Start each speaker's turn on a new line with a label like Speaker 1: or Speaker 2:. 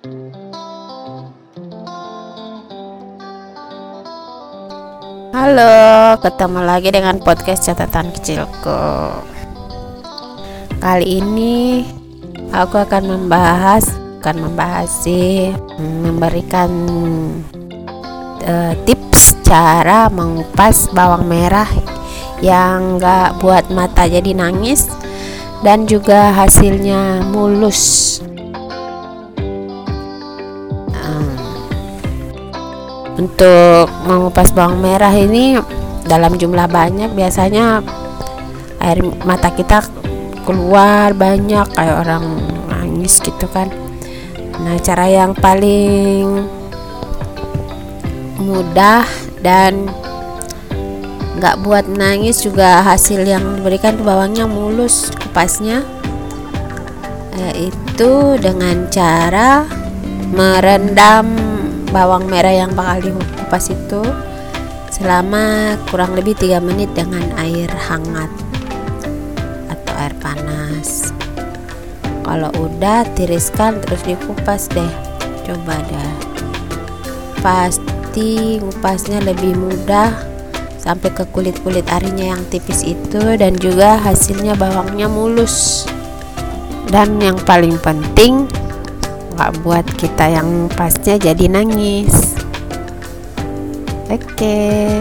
Speaker 1: Halo, ketemu lagi dengan podcast catatan kecilku. Kali ini aku akan membahas, akan membahas sih, memberikan uh, tips cara mengupas bawang merah yang gak buat mata jadi nangis dan juga hasilnya mulus untuk mengupas bawang merah ini dalam jumlah banyak biasanya air mata kita keluar banyak kayak orang nangis gitu kan. Nah cara yang paling mudah dan nggak buat nangis juga hasil yang diberikan bawangnya mulus kupasnya yaitu dengan cara merendam bawang merah yang bakal dikupas itu selama kurang lebih 3 menit dengan air hangat atau air panas. Kalau udah tiriskan terus dikupas deh. Coba deh. Pasti ngupasnya lebih mudah sampai ke kulit-kulit arinya yang tipis itu dan juga hasilnya bawangnya mulus. Dan yang paling penting nggak buat kita yang pasnya jadi nangis oke okay.